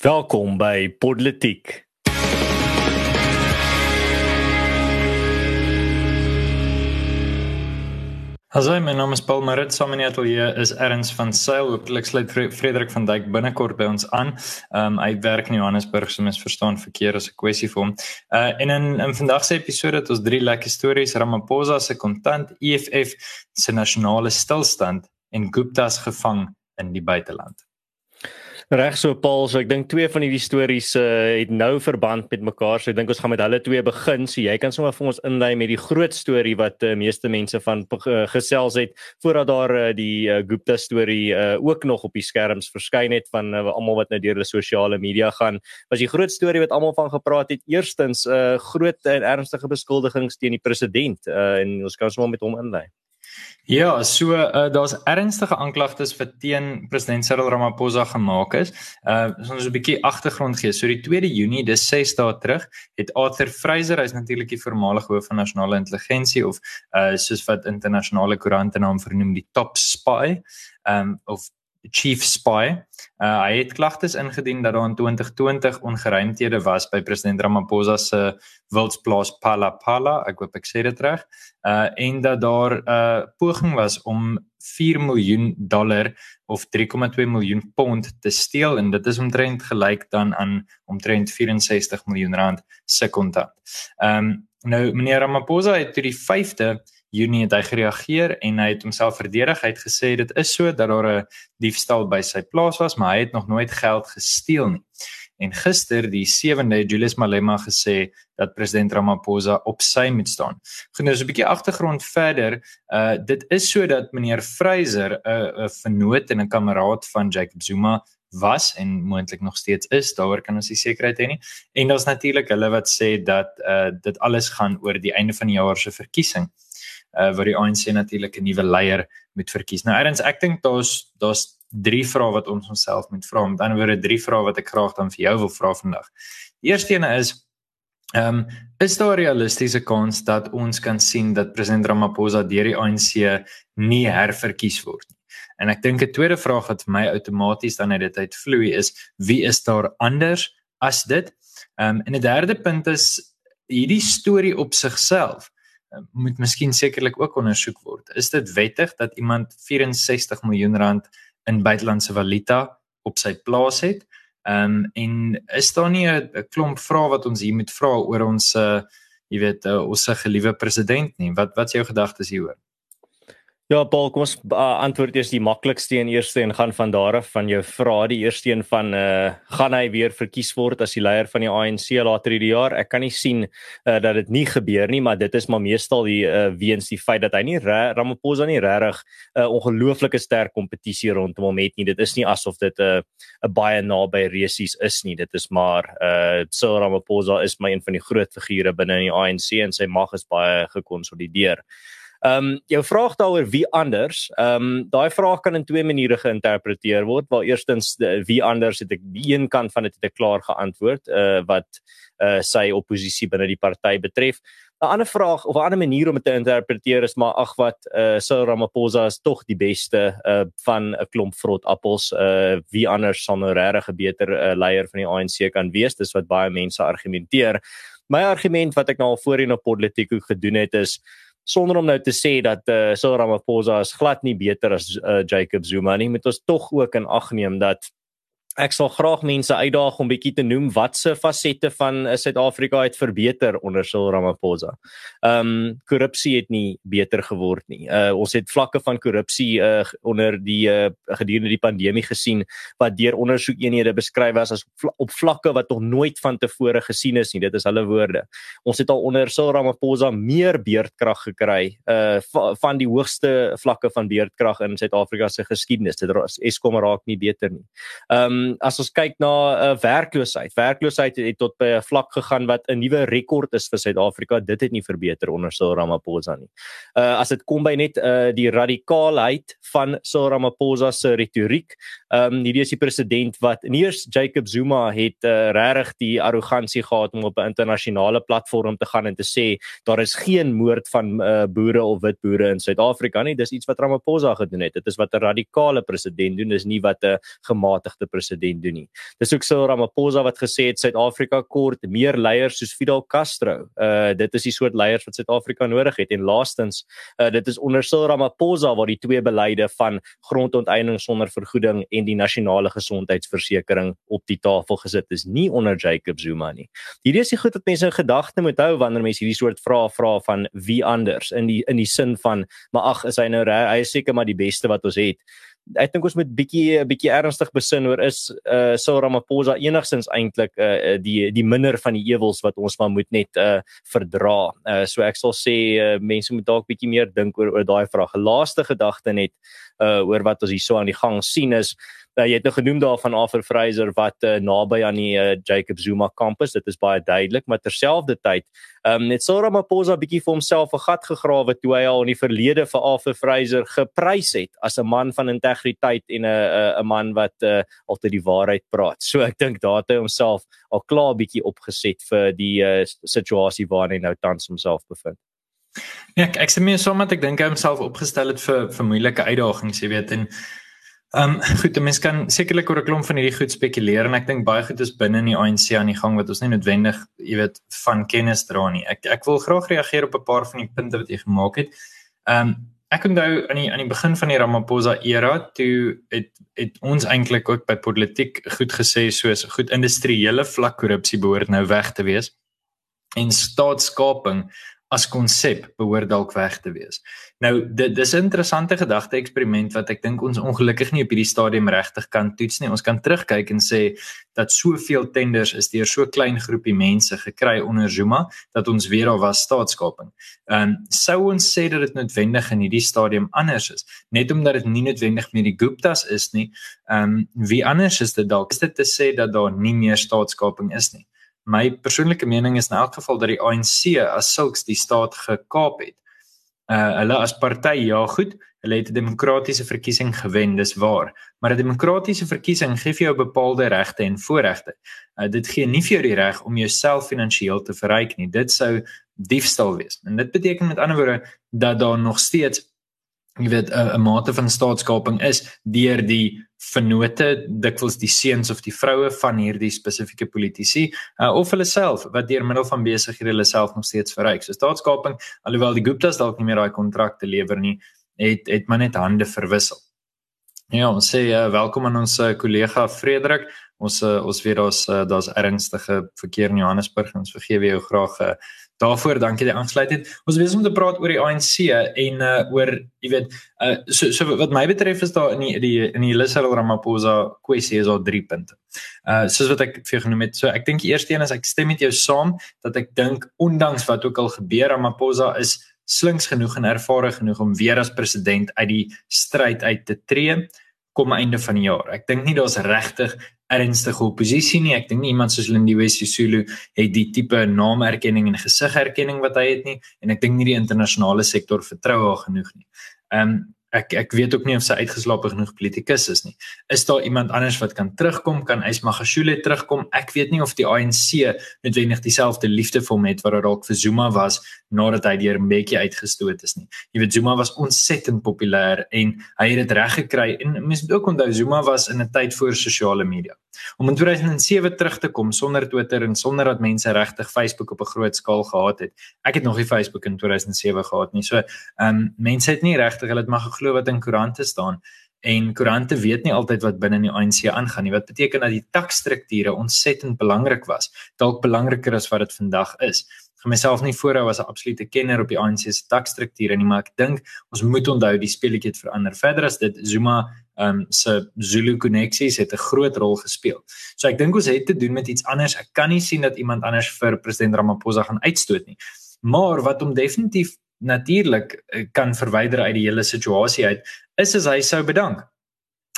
Welkom by Politiek. Hallo, my naam is Paul Marit. Saam in die ateljee is Erns van Sail. Hoopelik sluit Frederik van Dijk binnekort by ons aan. Um hy werk in Johannesburg, so mens verstaan verkeer as 'n kwessie vir hom. Uh en in in vandag se episode het ons drie lekker stories: Ramaphosa se kontant, EFF se nasionale stilstand en Gupta's gevang in die buiteland. Reg so Paul, so ek dink twee van hierdie stories uh, het nou verband met mekaar. So ek dink ons gaan met hulle twee begin. So jy kan sommer vir ons inlei met die groot storie wat die uh, meeste mense van uh, gesels het voordat daar uh, die uh, Gupta storie uh, ook nog op die skerms verskyn het van uh, almal wat nou deur hulle sosiale media gaan. Was die groot storie wat almal van gepraat het. Eerstens 'n uh, groot en ernstige beskuldigings teen die president uh, en ons kan sommer met hom inlei. Ja, so uh, daar's ernstige aanklagtes vir teen president Cyril Ramaphosa gemaak is. Uh ons 'n bietjie agtergrond gee. So die 2de Junie, dis 6 dae terug, het Arthur Fraser, hy's natuurlik die voormalige hoof van nasionale intelligensie of uh soos wat internasionale koerante naam vernoem die top spy, um of chief spy. Uh hy het klagtes ingedien dat daar in 2020 ongeruimthede was by president Ramaphosa se wildsplaas Palapala, ek hoop ek sê dit reg. Uh en dat daar 'n uh, poging was om 4 miljoen dollar of 3,2 miljoen pond te steel en dit is omtrent gelyk dan aan omtrent 64 miljoen rand se kontant. Ehm um, nou meneer Ramaphosa het toe die 5de Junie het hy gereageer en hy het homself verdedig. Hy het gesê dit is so dat daar 'n diefstal by sy plaas was, maar hy het nog nooit geld gesteel nie. En gister, die 7de, Julius Malema gesê dat president Ramaphosa op sy moet staan. Genoeg so 'n bietjie agtergrond verder. Uh dit is so dat meneer Freyser 'n uh, 'n vernoot en 'n kameraad van Jacob Zuma was en moontlik nog steeds is, daaroor kan ons nie sekerheid hê nie. En daar's natuurlik hulle wat sê dat uh dit alles gaan oor die einde van die jaar se verkiesing uh, wat die ANC natuurlik 'n nuwe leier moet verkies. Nou eerens ek dink daar's daar's drie vrae wat ons onsself moet vra. Met ander woorde drie vrae wat ek graag dan vir jou wil vra vandag. Die eerste een is ehm um, is daar 'n realistiese kans dat ons kan sien dat president Ramaphosa deur die ANC nie herverkies word nie? En ek dink 'n tweede vraag wat vir my outomaties dan uit dit uitvloei is wie is daar anders as dit? Ehm um, en 'n derde punt is hierdie storie op sigself moet miskien sekerlik ook ondersoek word. Is dit wettig dat iemand 64 miljoen rand in buitelandse valuta op sy plaas het? Ehm um, en is daar nie 'n klomp vrae wat ons hier moet vra oor ons uh jy weet uh, ons se geliewe president nie? Wat wat is jou gedagtes hieroor? Ja, Paul, kom ons uh, antwoord eers die maklikste en eerste en gaan van daar af van jou vrae. Die eerste een van uh gaan hy weer verkies word as die leier van die ANC later hierdie jaar? Ek kan nie sien uh dat dit nie gebeur nie, maar dit is maar meestal die uh weens die feit dat hy nie Ramaphosa nie regtig 'n uh, ongelooflike sterk kompetisie rondom hom het nie. Dit is nie asof dit 'n uh, 'n baie naby resies is nie. Dit is maar uh Cyril Ramaphosa is maar een van die groot figure binne in die ANC en sy mag is baie gekonsolideer. Ehm um, jou vraag daaroor wie anders? Ehm um, daai vraag kan in twee maniere geïnterpreteer word. Waar eerstens de, wie anders het ek die een kant van dit het ek klaar geantwoord uh wat uh sy oppositie binne die party betref. 'n Ander vraag of 'n ander manier om dit te interpreteer is maar ag wat uh Cyril Ramaphosa is tog die beste uh van 'n klomp vrot appels. Uh wie anders sal nou regtig 'n beter uh, leier van die ANC kan wees? Dis wat baie mense argumenteer. My argument wat ek nou al voorheen op politiek gedoen het is sonder om nou te sê dat eh uh, Cyril Ramaphosa is glad nie beter as uh, Jacob Zuma nie, moet ons tog ook in ag neem dat Ek sal graag mense uitdaag om bietjie te noem watse fasette van eh, Suid-Afrika het verbeter onder Cyril Ramaphosa. Ehm um, korrupsie het nie beter geword nie. Uh ons het vlakke van korrupsie uh onder die uh gedurende die pandemie gesien wat deur ondersoekeenhede beskryf was as op vlakke wat nog nooit van tevore gesien is nie. Dit is hulle woorde. Ons het al onder Cyril Ramaphosa meer beerdkrag gekry uh van die hoogste vlakke van beerdkrag in Suid-Afrika se geskiedenis. Dit Eskom raak nie beter nie. Ehm um, as ons kyk na 'n uh, werkloosheid, werkloosheid het, het tot by 'n vlak gegaan wat 'n nuwe rekord is vir Suid-Afrika. Dit het nie verbeter onder Cyril Ramaphosa nie. Uh as dit kom by net uh die radikaalheid van Cyril Ramaphosa se retoriek, um, hierdie is die president wat nie eers Jacob Zuma het uh, regtig die arrogansie gehad om op 'n internasionale platform te gaan en te sê daar is geen moord van uh, boere of wit boere in Suid-Afrika nie. Dis iets wat Ramaphosa gedoen het. Dit is wat 'n radikale president doen, dis nie wat 'n gematigde president president doen nie. Dis ook Cyril Ramaphosa wat gesê het Suid-Afrika kort meer leiers soos Fidel Castro. Uh dit is die soort leiers wat Suid-Afrika nodig het en laastens uh dit is onder Cyril Ramaphosa waar die twee beleide van grondonteeneming sonder vergoeding en die nasionale gesondheidsversekering op die tafel gesit is, nie onder Jacob Zuma nie. Hierdie is die goed wat mense in gedagte moet hou wanneer mense hierdie soort vrae vra van wie anders in die in die sin van maar ag is hy nou hy is seker maar die beste wat ons het ek dink ons moet bietjie bietjie ernstig besin oor is uh Cyril Ramaphosa enigstens eintlik uh die die minder van die ewels wat ons maar moet net uh verdra. Uh so ek sal sê uh, mense moet dalk bietjie meer dink oor oor daai vraag. Laaste gedagte net uh oor wat ons hier so aan die gang sien is uh, jy het nou genoem daarvan Arthur Fraser wat uh, naby aan die uh, Jacob Zuma kampus dit is baie duidelik maar terselfdertyd um, net Cyril Ramaphosa bietjie vir homself 'n gat gegrawe toe hy al in die verlede vir Arthur Fraser geprys het as 'n man van integriteit en 'n 'n man wat uh, altyd die waarheid praat. So ek dink daar het hy homself al klaar bietjie opgeset vir die uh, situasie waarin hy nou tans homself bevind Ja, ek ek sê meer sommer ek dink hy homself opgestel het vir vir moeilike uitdagings, jy weet en Ehm um, goed, mense kan sekerlik oor 'n klomp van hierdie goed spekuleer en ek dink baie goed is binne in die ANC aan die gang wat ons nie noodwendig, jy weet, van kennis dra nie. Ek ek wil graag reageer op 'n paar van die punte wat jy gemaak het. Ehm um, ek onthou aan die aan die begin van die Ramaphosa era toe het het ons eintlik ook by politiek goed gesê soos goed industriële vlak korrupsie behoort nou weg te wees en staatskaping as konsep behoort dalk weg te wees. Nou dit dis 'n interessante gedagte eksperiment wat ek dink ons ongelukkig nie op hierdie stadium regtig kan toets nie. Ons kan terugkyk en sê dat soveel tenders is deur so klein groepie mense gekry onder Zuma dat ons weer daar was staatskaping. Ehm um, sou ons sê dat dit noodwendig in hierdie stadium anders is, net omdat dit nie noodwendig meer die Guptas is nie. Ehm um, wie anders is dit dalk? Is dit te sê dat daar nie meer staatskaping is nie? My persoonlike mening is in elk geval dat die ANC as sulks die staat gekaap het. Uh hulle as party ja goed, hulle het 'n demokratiese verkiesing gewen, dis waar. Maar 'n demokratiese verkiesing gee vir jou bepaalde regte en voorregte. Uh dit gee nie vir jou die reg om jouself finansiëel te verryk nie. Dit sou diefstal wees. En dit beteken met ander woorde dat daar nog steeds jy weet 'n mate van staatskaping is deur die vennote dikwels die seuns of die vroue van hierdie spesifieke politici uh, of hulle self wat deur middel van besighede hulle self nog steeds verryk. So staatskaping alhoewel die Guptas dalk nie meer daai kontrakte lewer nie, het het maar net hande verwissel. Ja, ons sê uh, welkom aan ons kollega uh, Frederik. Ons uh, ons weet daar's uh, daar's ernstige verkeer in Johannesburg en ons vergewe jou graag uh, daarvoor dankie dat jy aangesluit het. Ons besig om te praat oor die ANC en uh oor jy weet uh so so wat my betref is daar in die die in die Cyril Ramaphosa kwessie is al 3 punte. Uh soos wat ek vir jou genoem het. So ek dink die eerste een is ek stem met jou saam dat ek dink ondanks wat ook al gebeur Ramaphosa is slinks genoeg en ervare genoeg om weer as president uit die stryd uit te tree kom einde van die jaar. Ek dink nie daar's regtig ernstige oppositie nie. Ek dink nie iemand soos Lindiwe Sisulu het die tipe naamerkenning en gesigherkenning wat hy het nie en ek dink nie die internasionale sektor vertrou haar genoeg nie. Ehm um, ek ek weet ook nie of sy uitgeslaap genoeg politikus is nie. Is daar iemand anders wat kan terugkom? Kan Ysmagashule terugkom? Ek weet nie of die ANC noodwendig dieselfde liefde vir hom het wat dalk vir Zuma was nadat hy deur bietjie uitgestoot is nie. Jy weet Zuma was ontsettend populêr en hy het dit reg gekry en mense moet ook onthou Zuma was in 'n tyd voor sosiale media. Om in 2007 terug te kom sonder Twitter en sonder dat mense regtig Facebook op 'n groot skaal gehad het. Ek het nog nie Facebook in 2007 gehad nie. So, ehm um, mense het nie regtig hulle het maar geglo wat in koerante staan en koerante weet nie altyd wat binne in die ANC aangaan nie. Wat beteken dat die takstrukture ontsettend belangrik was, dalk belangriker as wat dit vandag is vir myself nie voorhou as 'n absolute kenner op die ANC se takstrukture nie, maar ek dink ons moet onthou die speletjie het verander. Verder as dit Zuma um, se Zulu koneksies het 'n groot rol gespeel. So ek dink ons het te doen met iets anders. Ek kan nie sien dat iemand anders vir president Ramaphosa gaan uitstoot nie. Maar wat hom definitief natuurlik eh, kan verwyder uit die hele situasie uit is as hy sou bedank.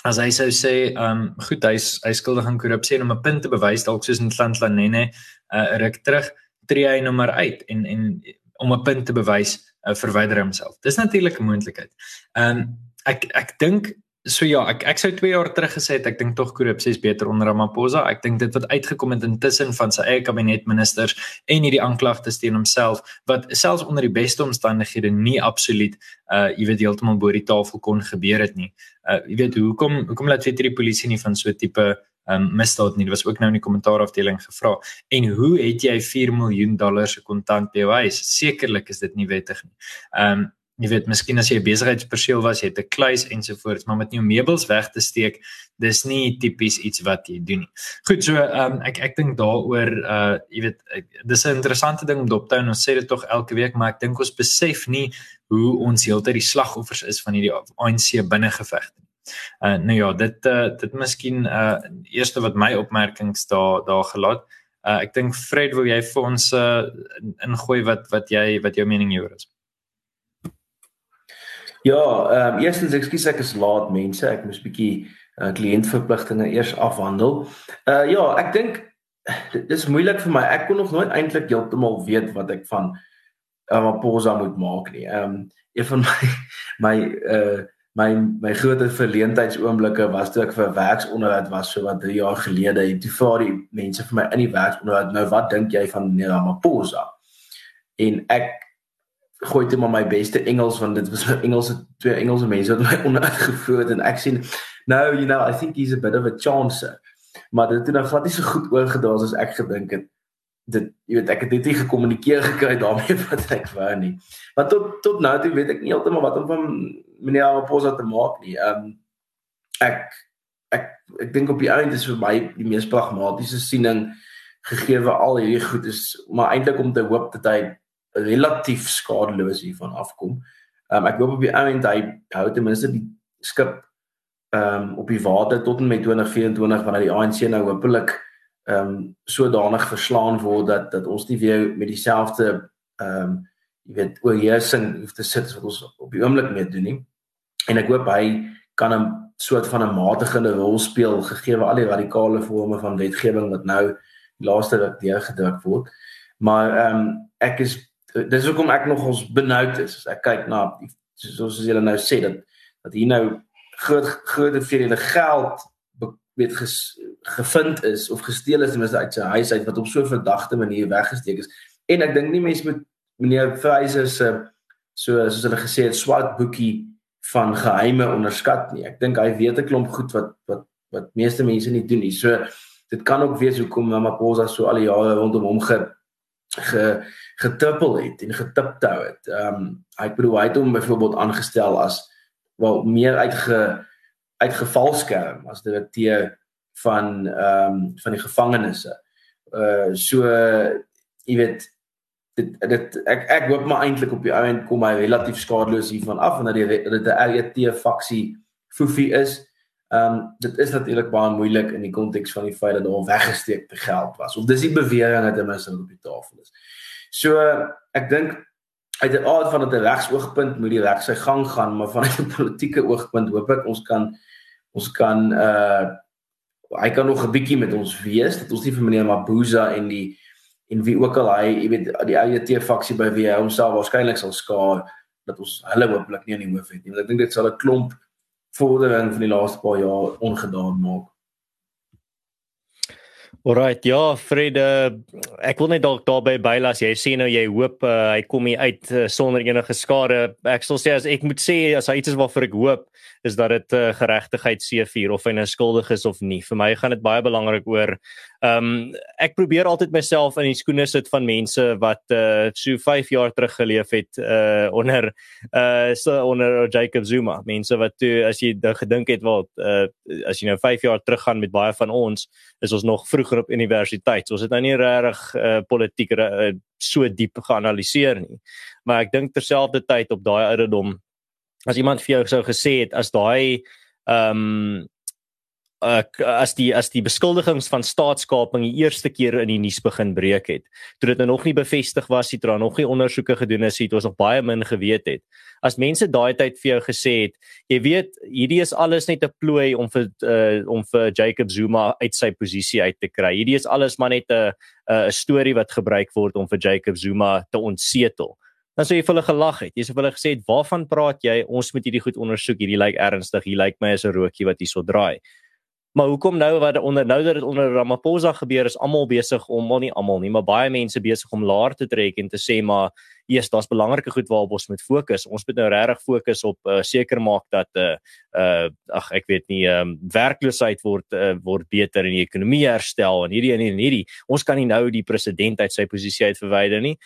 As hy sou sê, ehm um, goed, hy's hy skuldig aan korrupsie en om 'n punt te bewys dalk soos in Tlantlanene uh, ruk terug tree hy nou maar uit en en om 'n punt te bewys uh, verwyder homself. Dis natuurlik 'n moontlikheid. Ehm um, ek ek dink so ja, ek ek sou 2 jaar terug gesê het ek dink tog korrupsie is beter onder Ramaphosa. Ek dink dit wat uitgekom het intussen van sy eie kabinetministers en hierdie aanklagtes teen homself wat selfs onder die beste omstandighede nie absoluut uh jy weet heeltemal bo die tafel kon gebeur het nie. Uh jy weet hoekom hoekom laat weet die polisie nie van so tipe um, misdaad nie. Dit was ook nou in die kommentaarafdeling gevra. En hoe het jy 4 miljoen dollar se kontant by jou huis? Sekerlik is dit nie wettig nie. Um, jy weet miskien as jy 'n besigheidsperseel was, jy het 'n kluis ensovoorts, maar met jou meubels weg te steek, dis nie tipies iets wat jy doen nie. Goed, so ehm um, ek ek dink daaroor uh jy weet ek, dis 'n interessante ding om dop te hou. Ons sê dit tog elke week, maar ek dink ons besef nie hoe ons heeltyd die slagoffers is van hierdie ANC binnengevegte nie. Uh nou ja, dit uh dit miskien uh eerste wat my opmerkings daar daar gelaat. Uh ek dink Fred wil jy vir ons uh ingooi wat wat jy wat jou mening hieroor is. Ja, ehm um, eerstens ekskuus ek is laat mense, ek moes bietjie uh, kliëntverpligtinge eers afhandel. Uh ja, ek dink dit is moeilik vir my. Ek kon nog nooit eintlik heeltemal weet wat ek van uh, Maposa moet maak nie. Ehm um, een van my my uh my my groot verleentheidsoomblikke was toe ek vir werksonderhoud was so wat 3 jaar gelede en toe vra die mense vir my in die werksonderhoud nou wat dink jy van meneer Ramaphosa en ek gooi dit maar my beste Engels want dit was my Engelse twee Engelse mense wat my ondergevoer het en ek sien nou you know I think he's a bit of a chancer maar dit het nou glad nie so goed oorgedra as ek gedink het dit jy weet ek het dit nie gekommunikeer gekry daarmee wat ek wou nie. Maar tot tot nou toe weet ek nie heeltemal wat om van meneer Ramaphosa te maak nie. Um, ek ek ek dink op die einde is vir my die mees pragmatiese siening gegee al hierdie goed is maar eintlik om te hoop dat hy relatief skadeloos hiervan afkom. Um, ek hoop op die einde hy hou ten minste die skip ehm um, op die water tot en met 2024 wanneer die ANC nou hopelik ehm um, sodanig verslaan word dat dat ons nie weer met dieselfde ehm um, jy weet oorheersing hoef te sit wat ons op die oomblik mee doen nie. En ek hoop hy kan 'n soort van 'n matigende rol speel gegee al die radikale vorme van wetgewing wat nou die laaste wat deurgedruk word. Maar ehm um, ek is dis hoekom ek nog ons benoud is ek kyk na soos as julle nou sê dat dat hier nou groot groot hoeveelhede geld weet ges, gevind is of gesteel is tenminste uit sy huis uit wat op so 'n verdagte manier weggesteek is. En ek dink nie mense moet meneer Fraser se so soos hulle gesê het swart boekie van geheime onderskat nie. Ek dink hy weet 'n klomp goed wat wat wat meeste mense nie doen nie. So dit kan ook wees hoekom Ramaphosa so al die jare rondom hom ge ge getippel het en getiptou het. Ehm um, ek bedoel hy het hom byvoorbeeld aangestel as wel meer uitge uitgevalskerm as direkteur van ehm um, van die gevangenisse. Uh so jy weet dit dit ek ek hoop maar eintlik op die ou end kom hy relatief skadeloos hiervan af en dat die dit 'n RET faksie foefie is. Ehm um, dit is natuurlik baie moeilik in die konteks van die feit dat daar weggesteekte geld was. Of dis die bewering dat dit mens op die tafel is. So ek dink uit 'n aard van 'n regsoogpunt moet die reg sy gang gaan, maar van 'n politieke oogpunt hoop ek ons kan ons kan uh hy kan nog 'n bietjie met ons wees dat ons nie vir meneer Mabuza en die en wie ook al hy, jy weet die AJT faksie by wie hy homself waarskynlik sal skaar dat ons hulle hopelik nie aan die hoof het nie. Want ek dink dit sal 'n klomp vordering van die laaste paar jaar ongedaan maak. Alright, ja, Fred, uh, ek wil net dalk daarby bylas. Jy sê nou jy hoop uh, hy kom hier uit uh, sonder enige skade. Ek sal sê as ek moet sê as hy iets is waarvoor ek hoop, is dat dit uh, geregtigheid seëvier of hy nou skuldig is of nie. Vir my gaan dit baie belangrik oor ehm um, ek probeer altyd myself in die skoene sit van mense wat uh so 5 jaar terug geleef het uh onder uh so onder Jacob Zuma. Mense wat toe as jy gedink het wat uh as jy nou 5 jaar terug gaan met baie van ons is ons nog vroeër op universiteit. So ons het nou nie regtig uh politiek uh, so diep geanaliseer nie. Maar ek dink terselfdertyd op daai ouderdom as iemand vir jou sou gesê het as daai ehm um, uh, as die as die beskuldigings van staatskaping die eerste keer in die nuus begin breek het toe dit nou nog nie bevestig was toe daar nog nie ondersoeke gedoen is het ons nog baie min geweet het as mense daai tyd vir jou gesê het jy weet hierdie is alles net 'n plooi om vir uh, om vir Jacob Zuma uit sy posisie uit te kry hierdie is alles maar net 'n 'n storie wat gebruik word om vir Jacob Zuma te ontsetel dan sou jy vir hulle gelag het. Jy sou vir hulle gesê het, "Waarvan praat jy? Ons moet hierdie goed ondersoek. Hierdie lyk ernstig. Hier lyk my as 'n rookie wat hier so draai." Maar hoekom nou wat onder nou dat dit onder Ramaphosa gebeur is almal besig om wel nie almal nie, maar baie mense besig om laer te trek en te sê maar eers daar's belangrike goed waarop ons moet fokus. Ons moet nou regtig fokus op uh, seker maak dat uh uh ag ek weet nie um, werkloosheid word uh, word beter en die ekonomie herstel en hierdie en hierdie. Ons kan nie nou die president uit sy posisie uit verwyder nie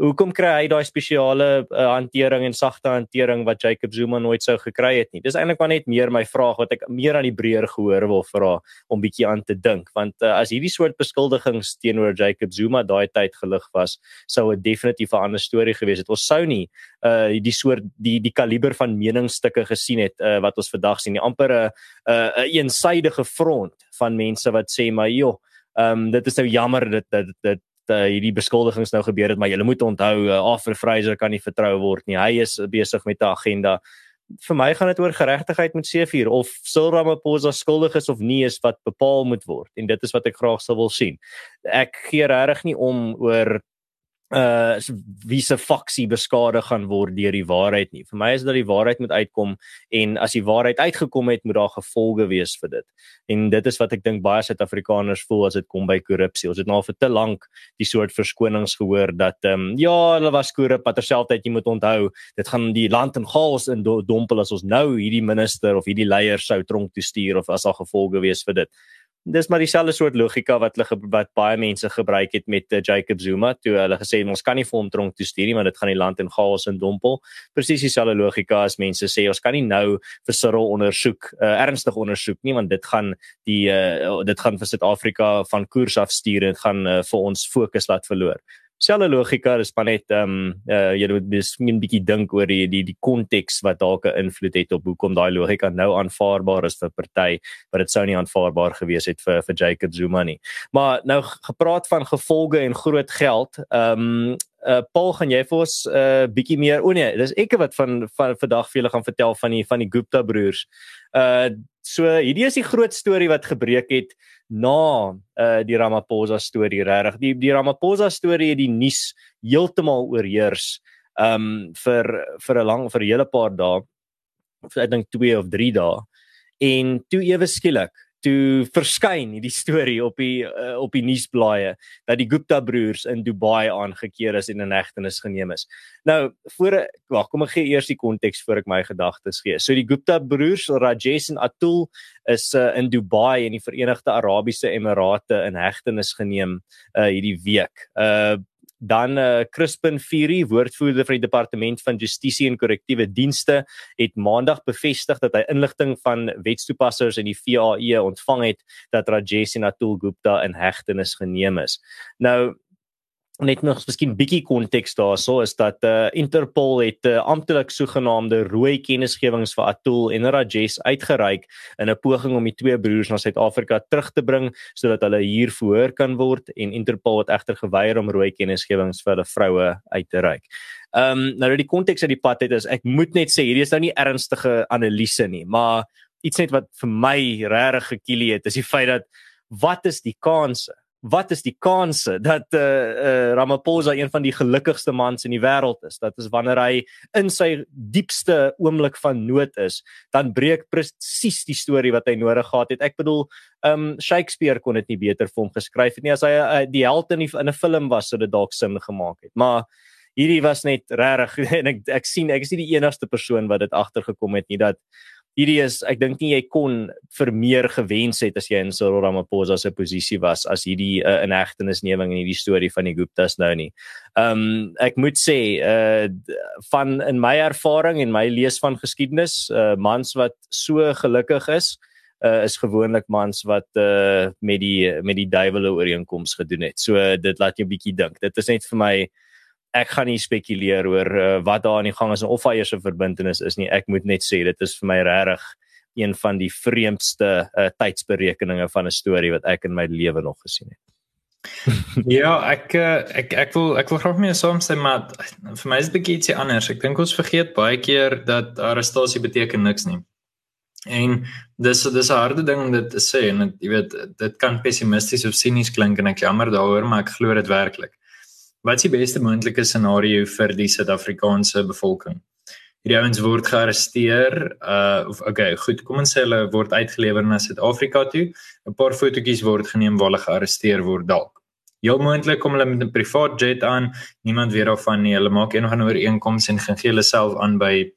hoekom kry hy daai spesiale uh, hantering en sagte hantering wat Jacob Zuma nooit sou gekry het nie. Dis eintlik maar net meer my vraag wat ek meer aan die breër gehoor wil vra om bietjie aan te dink want uh, as hierdie soort beskuldigings teenoor Jacob Zuma daai tyd gelig was, sou dit definitief 'n ander storie gewees het. Ons sou nie uh die soort die die kaliber van meningsstukke gesien het uh, wat ons vandag sien. Nie amper 'n 'n een eensydige front van mense wat sê maar joh, ehm um, dit is nou jammer dat dit dit uh, hierdie beskuldigings nou gebeur het, maar jy moet onthou uh, Arthur Fraser kan nie vertrou word nie. Hy is besig met 'n agenda. Vir my gaan dit oor geregtigheid met C4 of Cyril Ramaphosa skuldig is of nie is wat bepaal moet word en dit is wat ek graag sou wil sien. Ek gee regtig nie om oor uh wie se faksie beskadig gaan word deur die waarheid nie. Vir my is dat die waarheid moet uitkom en as die waarheid uitgekom het, moet daar gevolge wees vir dit. En dit is wat ek dink baie Suid-Afrikaners voel as dit kom by korrupsie. Ons het nou vir te lank die soort verskonings gehoor dat ehm um, ja, hulle was korrup, maar terselfdertyd jy moet onthou, dit gaan die land in chaos in dompel as ons nou hierdie minister of hierdie leier sou tronk toe stuur of as daar gevolge wees vir dit dis maar dieselfde soort logika wat hulle wat baie mense gebruik het met uh, Jacob Zuma toe hulle gesê ons kan nie vir hom tronk toe stuur nie want dit gaan die land in chaos en dompel. Presies dieselfde logika as mense sê ons kan nie nou vir Cyril ondersoek uh, ernstig ondersoek nie want dit gaan die uh, dit gaan vir Suid-Afrika van koers af stuur en dit gaan uh, vir ons fokus laat verloor selfe logika is maar net ehm um, uh, jy moet miskien 'n bietjie dink oor die die die konteks wat dalk 'n invloed het op hoekom daai logika nou aanvaarbaar is vir party wat dit sou nie aanvaarbaar gewees het vir vir Jacob Zuma nie. Maar nou gepraat van gevolge en groot geld, ehm um, uh, Paul gaan jy vir ons 'n uh, bietjie meer o nee, dis ek wat van van vandag vir julle gaan vertel van die van die Gupta broers. Uh so hierdie is die groot storie wat gebreek het na uh die Ramaphosa storie regtig. Die die Ramaphosa storie het die nuus heeltemal oorheers um vir vir 'n lang vir 'n hele paar dae. Ek dink 2 of 3 dae. En toe ewe skielik toe verskyn hierdie storie op die uh, op die nuusblaaie dat die Gupta broers in Dubai aangekeer is en in hegtenis geneem is. Nou, voor wag, kom ek gee eers die konteks voor ek my gedagtes gee. So die Gupta broers, Rajesh en Atul is uh, in Dubai in die Verenigde Arabiese Emirate in hegtenis geneem uh, hierdie week. Uh dan uh, Crispin Fury, woordvoerder van die departement van justisie en korrektiewe dienste, het maandag bevestig dat hy inligting van wetstoepassers in die VAE ontvang het dat Rajesh en Atul Gupta in hegtenis geneem is. Nou net nog miskien bietjie konteks daarso is dat uh, Interpol het uh, amptelik sogenaamde rooi kennisgewings vir Atul en Rajesh uitgereik in 'n poging om die twee broers na Suid-Afrika terug te bring sodat hulle hier verhoor kan word en Interpol het egter geweier om rooi kennisgewings vir hulle vroue uit te reik. Ehm um, nou die konteks uit die pad het is ek moet net sê hierdie is nou nie ernstige analise nie, maar iets net wat vir my regtig gekielie het is die feit dat wat is die kanse wat is die kanse dat eh uh, uh, Ramaphosa een van die gelukkigste mans in die wêreld is? Dat is wanneer hy in sy diepste oomblik van nood is, dan breek presies die storie wat hy nodig gehad het. Ek bedoel, ehm um, Shakespeare kon dit nie beter vir hom geskryf het nie as hy uh, die held in die, in 'n film was sou dit dalk sin gemaak het. Maar hierdie was net regtig en ek ek sien ek is nie die enigste persoon wat dit agtergekom het nie dat hierdie is ek dink nie jy kon vir meer gewens het as jy in Cyril Ramaphosa se posisie was as hierdie uh, inhegtenisneming en hierdie storie van die Guptas nou nie. Ehm um, ek moet sê uh van in my ervaring en my lees van geskiedenis, uh mans wat so gelukkig is, uh is gewoonlik mans wat uh met die met die duiwele ooreenkoms gedoen het. So uh, dit laat jou bietjie dink. Dit is net vir my ek gaan nie spekuleer oor uh, wat daar aan die gang is of hy eers 'n verbintenis is nie. Ek moet net sê dit is vir my regtig een van die vreemdste uh, tydsberekeninge van 'n storie wat ek in my lewe nog gesien het. ja, ek eh, ek ek wil ek wil graag meer saamstem maar vir my is dit bietjie anders. Ek dink ons vergeet baie keer dat arrestasie beteken niks nie. En dis dis 'n harde ding om dit te sê en jy weet dit kan pessimisties of sinies klink en ek jammer daaroor maar ek glo dit werklik. Wat is die beste moontlike scenario vir die Suid-Afrikaanse bevolking? Hierdie ouens word gearresteer. Uh of okay, goed, kom ons sê hulle word uitgelewer na Suid-Afrika toe. 'n Paar fotootjies word geneem waar hulle gearresteer word dalk. Heel moontlik kom hulle met 'n privaat jet aan. Niemand weet daarvan nie. Hulle maak een of ander ooreenkoms en gaan gee hulle self aan by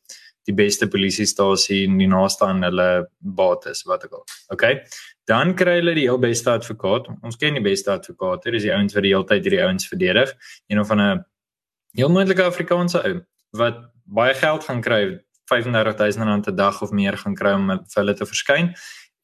die beste polisiestasie in die naaste aan hulle bates, wat ook al. Okay. Dan kry hulle die heel beste advokaat. Ons ken die beste advokaat. Dit is die ouens wat die hele tyd hierdie ouens verdedig. Een of 'n heel moontlike Afrikaanse ou wat baie geld gaan kry, 35000 rand 'n dag of meer gaan kry om vir hulle te verskyn.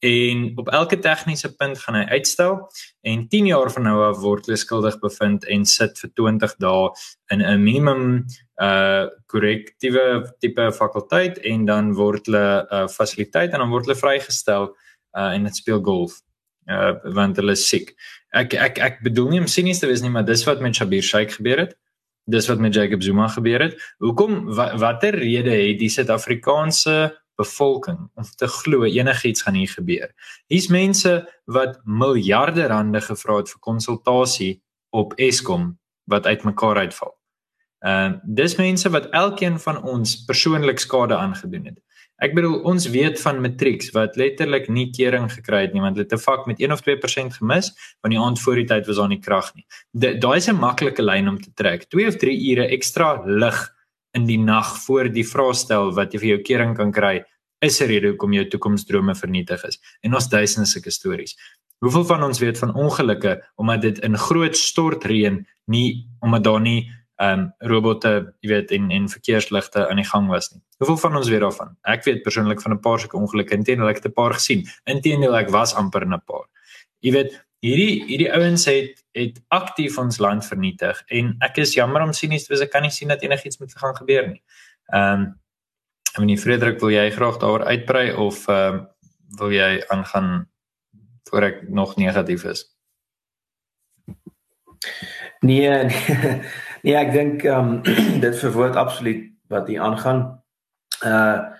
En op elke tegniese punt gaan hy uitstel en 10 jaar van nou af word hulle skuldig bevind en sit vir 20 dae in 'n minimum uh korrektiewe tipe fakulteit en dan word hulle 'n uh, fasiliteit en dan word hulle vrygestel uh en dit speel golf. Uh want hulle is siek. Ek ek ek bedoel nie om sinies te wees nie, maar dis wat met Shabir Shaik gebeur het. Dis wat met Jacob Zuma gebeur het. Hoekom watter rede het die Suid-Afrikaanse bevolking om te glo enigiets gaan hier gebeur? Hier's mense wat miljarde rande gevra het vir konsultasie op Eskom wat uitmekaar uitval. Uh dis mense wat elkeen van ons persoonlik skade aangedoen het. Ek bedoel ons weet van matrieks wat letterlik nie kering gekry het nie want hulle het 'n vak met 1 of 2% gemis want die aand voor die tyd was daar nie krag nie. Daai is 'n maklike lyn om te trek. 2 of 3 ure ekstra lig in die nag voor die vraestel wat jy vir jou kering kan kry is 'n rede hoekom jou toekomsdrome vernietig is. En ons duisende sulke stories. Hoeveel van ons weet van ongelukke omdat dit in groot stortreën nie omdat daar nie ehm um, robotte, jy weet, en en verkeersligte aan die gang was nie. Hoeveel van ons weet daarvan? Ek weet persoonlik van 'n paar sulke ongelukke, intendeel ek het 'n paar gesien. Intendeel ek was amper in 'n paar. Jy weet, hierdie hierdie ouens het het aktief ons land vernietig en ek is jammer om sien nie, ek kan nie sien dat enigiets met gaan gebeur nie. Ehm um, ek weet nie Frederik, wil jy graag daaroor uitbrei of ehm um, wil jy aangaan voor ek nog negatief is? Nee, nee. Nee, ek dink ehm um, dit verwoord absoluut wat hier aangaan. Uh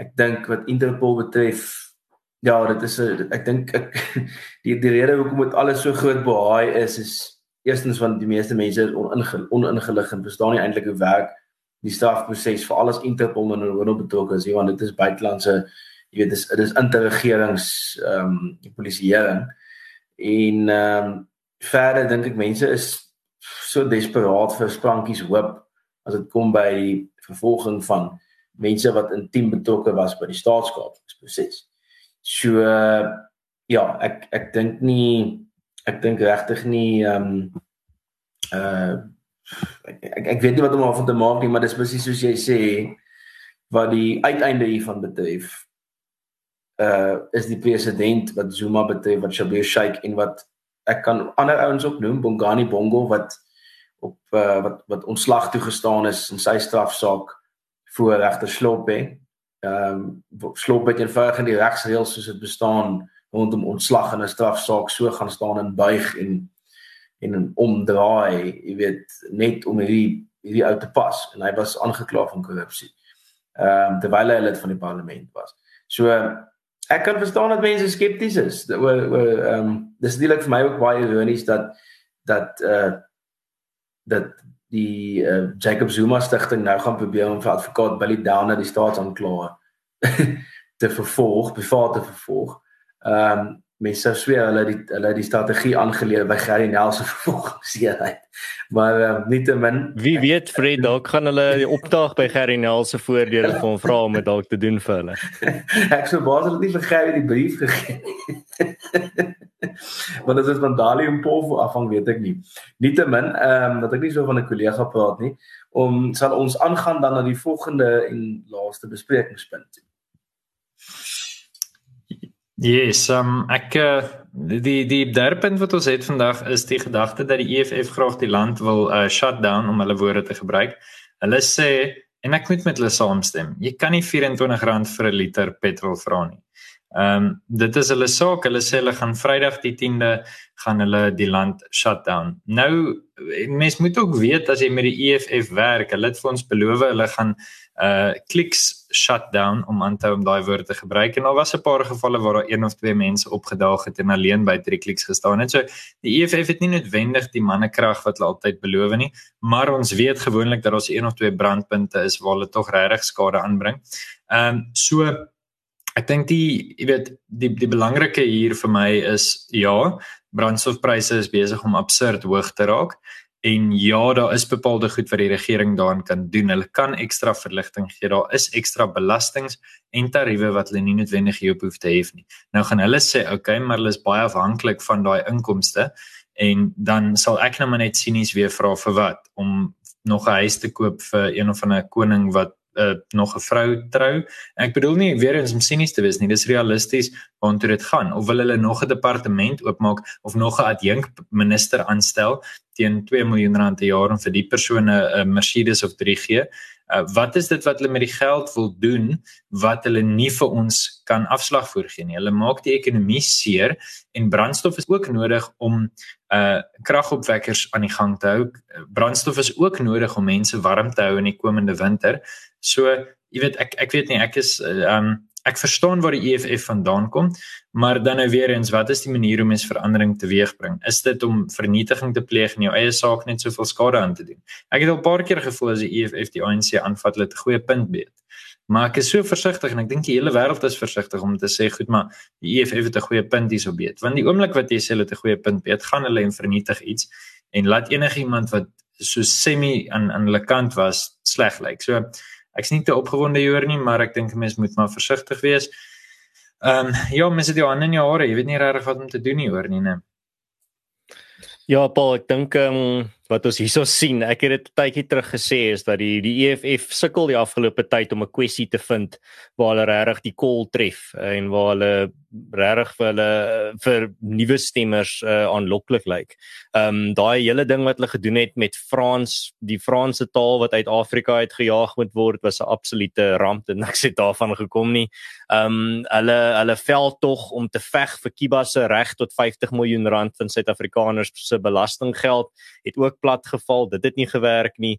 ek dink wat Interpol betref, ja, dit is 'n ek dink ek die die rede hoekom dit alles so groot behaai is is eerstens want die meeste mense is oningelig en verstaan nie eintlik hoe werk die strafproses vir alles Interpol en hulle betrokke is, want dit is buitelandse jy weet dis dis interregerings ehm um, die polisieering en ehm um, verder dink ek mense is so desperaat vir sprankies hoop as dit kom by die vervolging van mense wat intiem betrokke was by die staatskapingsproses. So ja, ek ek dink nie ek dink regtig nie ehm um, uh ek ek weet nie wat om daarvan te maak nie, maar dis presies soos jy sê wat die uiteinde hiervan betref. Uh is die president wat Zuma betref wat Shabir Shaik en wat ek kan ander ouens ook noem Bongani Bongo wat op uh, wat wat ontslag toegestaan is in sy strafsaak voor regter Sloppe. Ehm um, Sloppe het eenvoudig in die regsreëls soos dit bestaan rondom ontslag in 'n strafsaak so gaan staan en buig en en omdraai, jy weet, net om hierdie hierdie ou te pas en hy was aangekla van korrupsie. Ehm um, terwyl hy lid van die parlement was. So ek kan verstaan dat mense skepties is oor oor ehm um, dis natuurlik vir my ook baie ironies dat dat uh dat die uh, Jacob Zuma stigting nou gaan probeer om vir advokaat Billy Downer die staatsaanklaer te vervolg, bevaar te vervolg. Ehm um, mense sou sweer hulle die hulle die strategie aangeleer by Gary Nelson vervolgingseenheid. Maar ehm um, nietemin wie weet Fred dalk gaan hulle die opdrag by Gary Nelson voordele vir hom vra om dit dalk te doen vir hulle. Ek sou baie dit nie vir Gary die brief gegee nie. Want dit is van Dali en Paul afhang weet ek nie. Nietemin ehm um, dat ek nie so van 'n kollega praat nie om sal ons aangaan dan na die volgende en laaste besprekingspunt. Yes, um ek uh, die die derde punt wat ons het vandag is die gedagte dat die EFF graag die land wil uh shut down om hulle woorde te gebruik. Hulle sê en ek moet met hulle saamstem. Jy kan nie R24 vir 'n liter petrol vra nie. Ehm um, dit is hulle saak. Hulle sê hulle gaan Vrydag die 10de gaan hulle die land shutdown. Nou mense moet ook weet as jy met die EFF werk, hulle het vir ons beloof hulle gaan uh clicks shutdown om aan te hou om daai woord te gebruik en daar was 'n paar gevalle waar daar een of twee mense opgedaag het en alleen by drie clicks gestaan het. So die EFF het nie noodwendig die mannekrag wat hulle altyd beloof nie, maar ons weet gewoonlik dat daar een of twee brandpunte is waar hulle tog regtig skade aanbring. Ehm um, so Ek dink die jy weet die die belangrike hier vir my is ja, brandstofpryse is besig om absurd hoog te raak en ja, daar is bepaalde goed wat die regering daarin kan doen. Hulle kan ekstra verligting gee. Daar is ekstra belastings en tariewe wat hulle nie noodwendig hier hoef te hê nie. Nou gaan hulle sê, "Oké, okay, maar hulle is baie afhanklik van daai inkomste." En dan sal ek nou maar net sinies weer vra vir wat om nog 'n huis te koop vir een of ander koning wat uh, nog 'n vrou trou. Ek bedoel nie weer eens om sinies te wees nie, dis realisties waantoe dit gaan. Of wil hulle nog 'n departement oopmaak of nog 'n adjunk minister aanstel teen 2 miljoen rand per jaar om vir die persone 'n uh, Mercedes of 3 gee? Uh, wat is dit wat hulle met die geld wil doen wat hulle nie vir ons kan afslag voorgee nie. Hulle maak die ekonomie seer en brandstof is ook nodig om uh kragopwekkers aan die gang te hou. Brandstof is ook nodig om mense warm te hou in die komende winter. So, jy weet ek ek weet nie ek is uh, um ek verstaan waar die EFF vandaan kom, maar dan nou weer eens wat is die manier om mens verandering teweegbring? Is dit om vernietiging te pleeg en jou eie saak net soveel skade aan te doen? Ek het al 'n paar keer gevoel as die EFF die ANC aanvat, hulle het 'n goeie punt beet. Maar ek is so versigtig en ek dink die hele wêreld is versigtig om te sê goed maar die EFF het 'n goeie punt hierso beet. Want die oomblik wat jy sê hulle het 'n goeie punt beet, gaan hulle en vernietig iets en laat enigiemand wat so semi aan aan hulle kant was sleg lyk. Like. So ek's nie te opgewonde hieroor nie, maar ek dink mense moet maar versigtig wees. Ehm um, ja, mense het jou hande in jou hare, jy weet nie regtig wat om te doen hieroor nie, né? Ja, Paul, ek dink ehm um, wat ons hierso sien, ek het dit tydjie terug gesê is dat die die EFF sukkel die afgelope tyd om 'n kwessie te vind waar hulle regtig die kol tref en waar hulle regtig vir hulle vir nuwe stemmers uh, aanloklik lyk. Ehm um, daai hele ding wat hulle gedoen het met Frans, die Franse taal wat uit Afrika uit gejaag moet word, was 'n absolute ramp en niks het daarvan gekom nie. Ehm um, hulle hulle veld tog om te veg vir Kiba se reg tot 50 miljoen rand van Suid-Afrikaners se belastinggeld het ook plat geval. Dit het nie gewerk nie.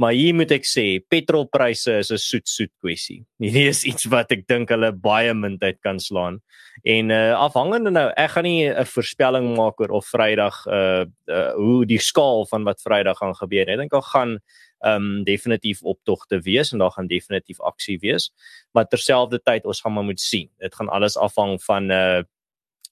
Maar hier moet ek sê, petrolpryse is 'n soet soet kwessie. Hierdie is iets wat ek dink hulle baie min tyd kan slaan. En uh afhangende nou, ek gaan nie 'n voorspelling maak oor of Vrydag uh, uh hoe die skaal van wat Vrydag gaan gebeur. Ek dink daar gaan um definitief optogte wees en daar gaan definitief aksie wees. Maar terselfdertyd ons gaan maar moet sien. Dit gaan alles afhang van uh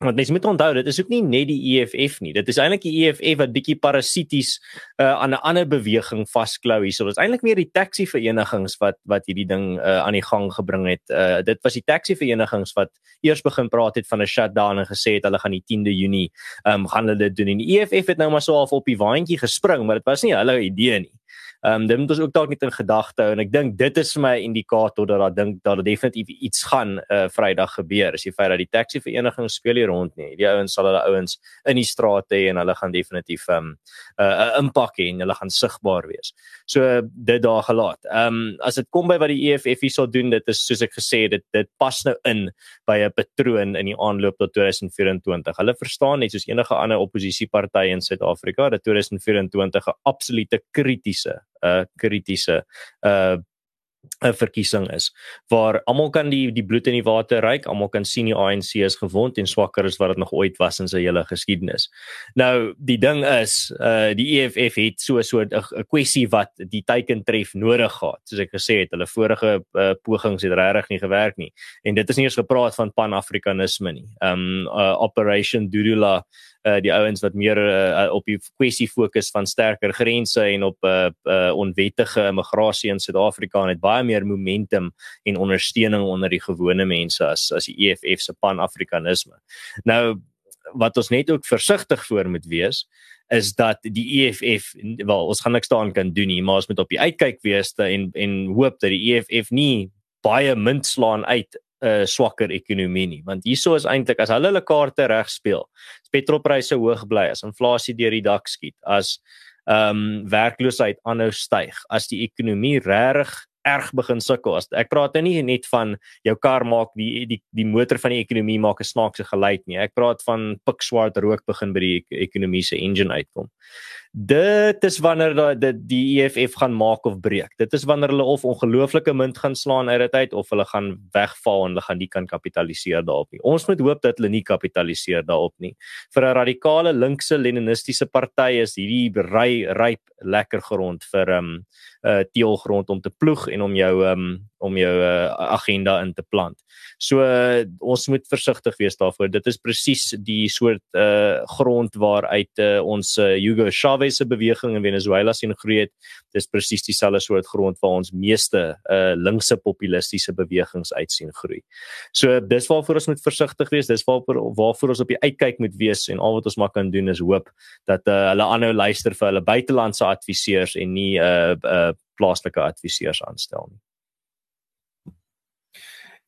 Want mens moet onthou dit is ook nie net die EFF nie. Dit is eintlik die EFF wat bietjie parasities uh, aan 'n ander beweging vasklou hierso. Dit is eintlik meer die taxi verenigings wat wat hierdie ding uh, aan die gang gebring het. Uh, dit was die taxi verenigings wat eers begin praat het van 'n shutdown en gesê het hulle gaan die 10de Junie um, gaan hulle dit doen. En die EFF het nou maar so half op die waantjie gespring, maar dit was nie hulle idee nie. Ehm um, dit moet ons ook dalk net in gedagte hou en ek dink dit is vir my 'n indikator dat daar dink dat daar definitief iets gaan uh, Vrydag gebeur. Is die feit dat die taxi vereniging speel hier rond nie. Die ouens sal hulle ouens in die strate hê en hulle gaan definitief ehm um, 'n uh, impak hê en hulle gaan sigbaar wees. So uh, dit daar gelaat. Ehm um, as dit kom by wat die EFF hier sou doen, dit is soos ek gesê het, dit dit pas nou in by 'n patroon in die aanloop tot 2024. Hulle verstaan net soos enige ander oppositieparty in Suid-Afrika dat 2024 'n absolute kritiese 'n uh, kritiese uh 'n verkiesing is waar almal kan die die bloed in die water ry, almal kan sien die ANC is gewond en swakker as wat dit nog ooit was in sy hele geskiedenis. Nou die ding is, uh die EFF het so so 'n kwessie wat die teiken tref nodig gehad. Soos ek gesê het, hulle vorige uh, pogings het regtig nie gewerk nie. En dit is nie eens gepraat van pan-afrikanisme nie. Um uh, Operation Dudula uh die ouens wat meer uh, op die kwessie fokus van sterker grense en op uh, uh onwettige immigrasie in Suid-Afrika en het baie meer momentum en ondersteuning onder die gewone mense as as die EFF se pan-afrikanisme. Nou wat ons net ook versigtig voor moet wees is dat die EFF wel ons gaan niks daaraan kan doen nie maar ons moet op die uitkyk wees en en hoop dat die EFF nie baie munt slaan uit 'n uh, swakker ekonomie nie want hieso is eintlik as hulle hulle kaarte reg speel as petrolpryse hoog bly as inflasie deur die dak skiet as ehm um, werkloosheid aanhou styg as die ekonomie regtig erg begin sukkel. Ek praat nou nie net van jou kar maak die die die motor van die ekonomie maak 'n snaakse geluid nie. Ek praat van pikswart rook begin by die ekonomie se engine uitkom dit is wanneer die die EFF gaan maak of breek. Dit is wanneer hulle of ongelooflike munt gaan slaan uit dit uit of hulle gaan wegval en hulle gaan nie kan kapitaliseer daarop nie. Ons moet hoop dat hulle nie kapitaliseer daarop nie. Vir 'n radikale linkse leninistiese party is hierdie ry ryp lekker grond vir 'n um, uh, teelgrond om te ploeg en om jou um, om jou uh, agenda in te plant. So uh, ons moet versigtig wees daarvoor. Dit is presies die soort uh, grond waaruit uh, ons uh, Hugo Chavez se beweging in Venezuela sien groei het. Dis presies dieselfde soort grond waar ons meeste uh, linkse populistiese bewegings uit sien groei. So dis waarvoor ons moet versigtig wees. Dis waarvoor waarvoor ons op die uitkyk moet wees en al wat ons maar kan doen is hoop dat uh, hulle aanhou luister vir hulle buitelandse adviseurs en nie uh, uh, plaaslike adviseurs aanstel nie.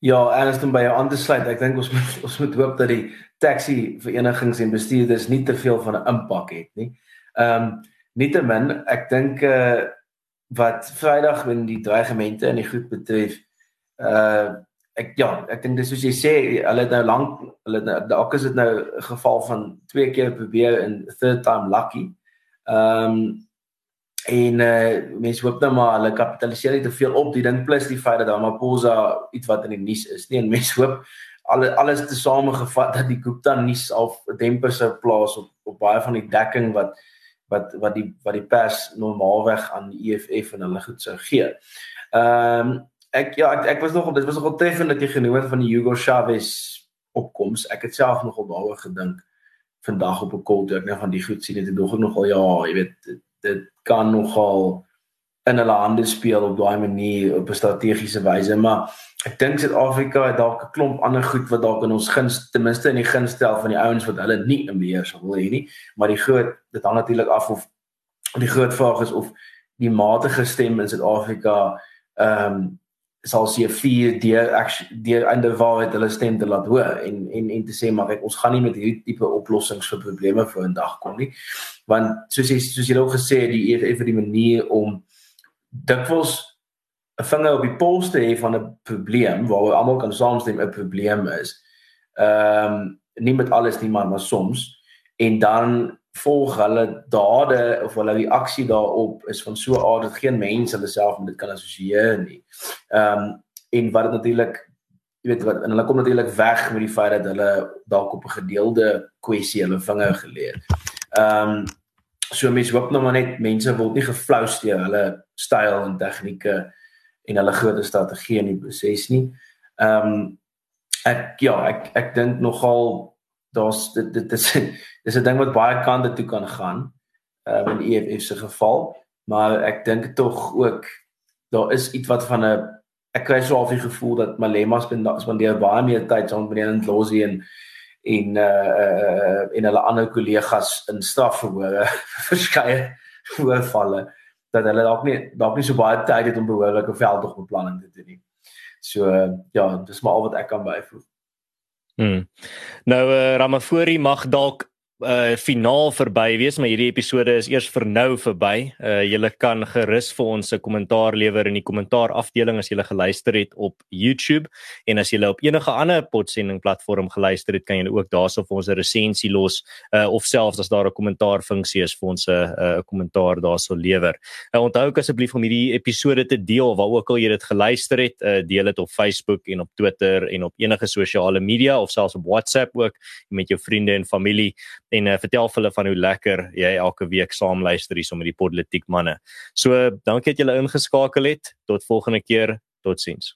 Ja, Ernst om by jou aan te sluit. Ek dink ons moet ons moet hoop dat die taxi verenigings en bestuurders nie te veel van 'n impak het nie. Ehm um, nietemin, ek dink eh uh, wat Vrydag in die dreigemente en die goed betref, eh uh, ek ja, ek dink dis soos jy sê, hulle het nou lank hulle nou dalk is dit nou 'n geval van twee keer probeer en third time lucky. Ehm um, En uh mense hoop nou maar hulle kapitaliseer nie te veel op die ding plus die feit dat Ramaphosa iets wat in die nuus is nie en mense hoop alle alles te samegevat dat die Gupta nuus of demper sou plaas op op baie van die dekking wat wat wat die wat die pers normaalweg aan die EFF en hulle goed sou gee. Ehm um, ek ja ek, ek was nog dit was nogal treffend dat jy genoem het van die Hugo Chavez opkoms. Ek het self nogal daaroor gedink vandag op 'n call toe ek net van die goed sien het ek dog nogal ja, jy weet dit kan nogal in hulle hande speel op daai manier op 'n strategiese wyse maar ek dink Suid-Afrika het dalk 'n klomp ander goed wat dalk in ons guns ten minste in die gunstel van die ouens wat hulle nie in beheer sal wil hê nie maar die groot dit hang natuurlik af of die groot vraag is of die matige stem in Suid-Afrika ehm um, sal se vier deur deur in die waarheid hulle stem te laat hoor en en en te sê maar ek ons gaan nie met hierdie tipe oplossings vir probleme vir 'n dag kom nie. Want soos jy soos jy ook gesê het die EFF het die manier om dikwels 'n vinger op die pols te hê van 'n probleem waar we almal kan saamstem 'n probleem is ehm um, nie met alles nie maar maar soms en dan volg hulle dade of hulle reaksie daarop is van so aard dat geen mens hulle self met dit kan assosieer nie. Ehm um, en wat dit natuurlik jy weet wat en hulle kom natuurlik weg met die feit dat hulle dalk op 'n gedeelde kwessie hulle vinger geleer. Ehm um, so mense hoop nou maar net mense word nie geflous deur hulle styl en tegnieke en hulle groot strategie in die proses nie. Ehm um, ek ja, ek ek dink nogal daar's dit dit is dis 'n ding wat baie kante toe kan gaan uh in die EFF se geval maar ek dink tog ook daar is iets wat van 'n ek kry so 'n gevoel dat Malema spandeer baie meer tyd saam met meneer Ndlozi en en uh uh en hulle ander kollegas in strafverhore verskeie voorvalle dat hulle dalk nie dalk nie so baie tyd het om behoorlike veldtogbeplanning te doen nie. So ja, dis maar al wat ek kan byvoeg. Hmm. Nou uh, Ramaphosa mag dalk uh finaal verby wees, maar hierdie episode is eers vir nou verby. Uh julle kan gerus vir ons 'n kommentaar lewer in die kommentaar afdeling as julle geluister het op YouTube en as julle op enige ander podsending platform geluister het, kan julle ook daarso vir ons 'n resensie los uh of selfs as daar 'n kommentaar funksie is vir ons 'n uh, 'n kommentaar daarso lewer. Uh, onthou ook asseblief om hierdie episode te deel waar ook al jy dit geluister het, uh deel dit op Facebook en op Twitter en op enige sosiale media of selfs op WhatsApp ook met jou vriende en familie en uh, vertel vir hulle van hoe lekker jy elke week saam luister hier so met die politiek manne. So dankie dat julle ingeskakel het. Tot volgende keer. Totsiens.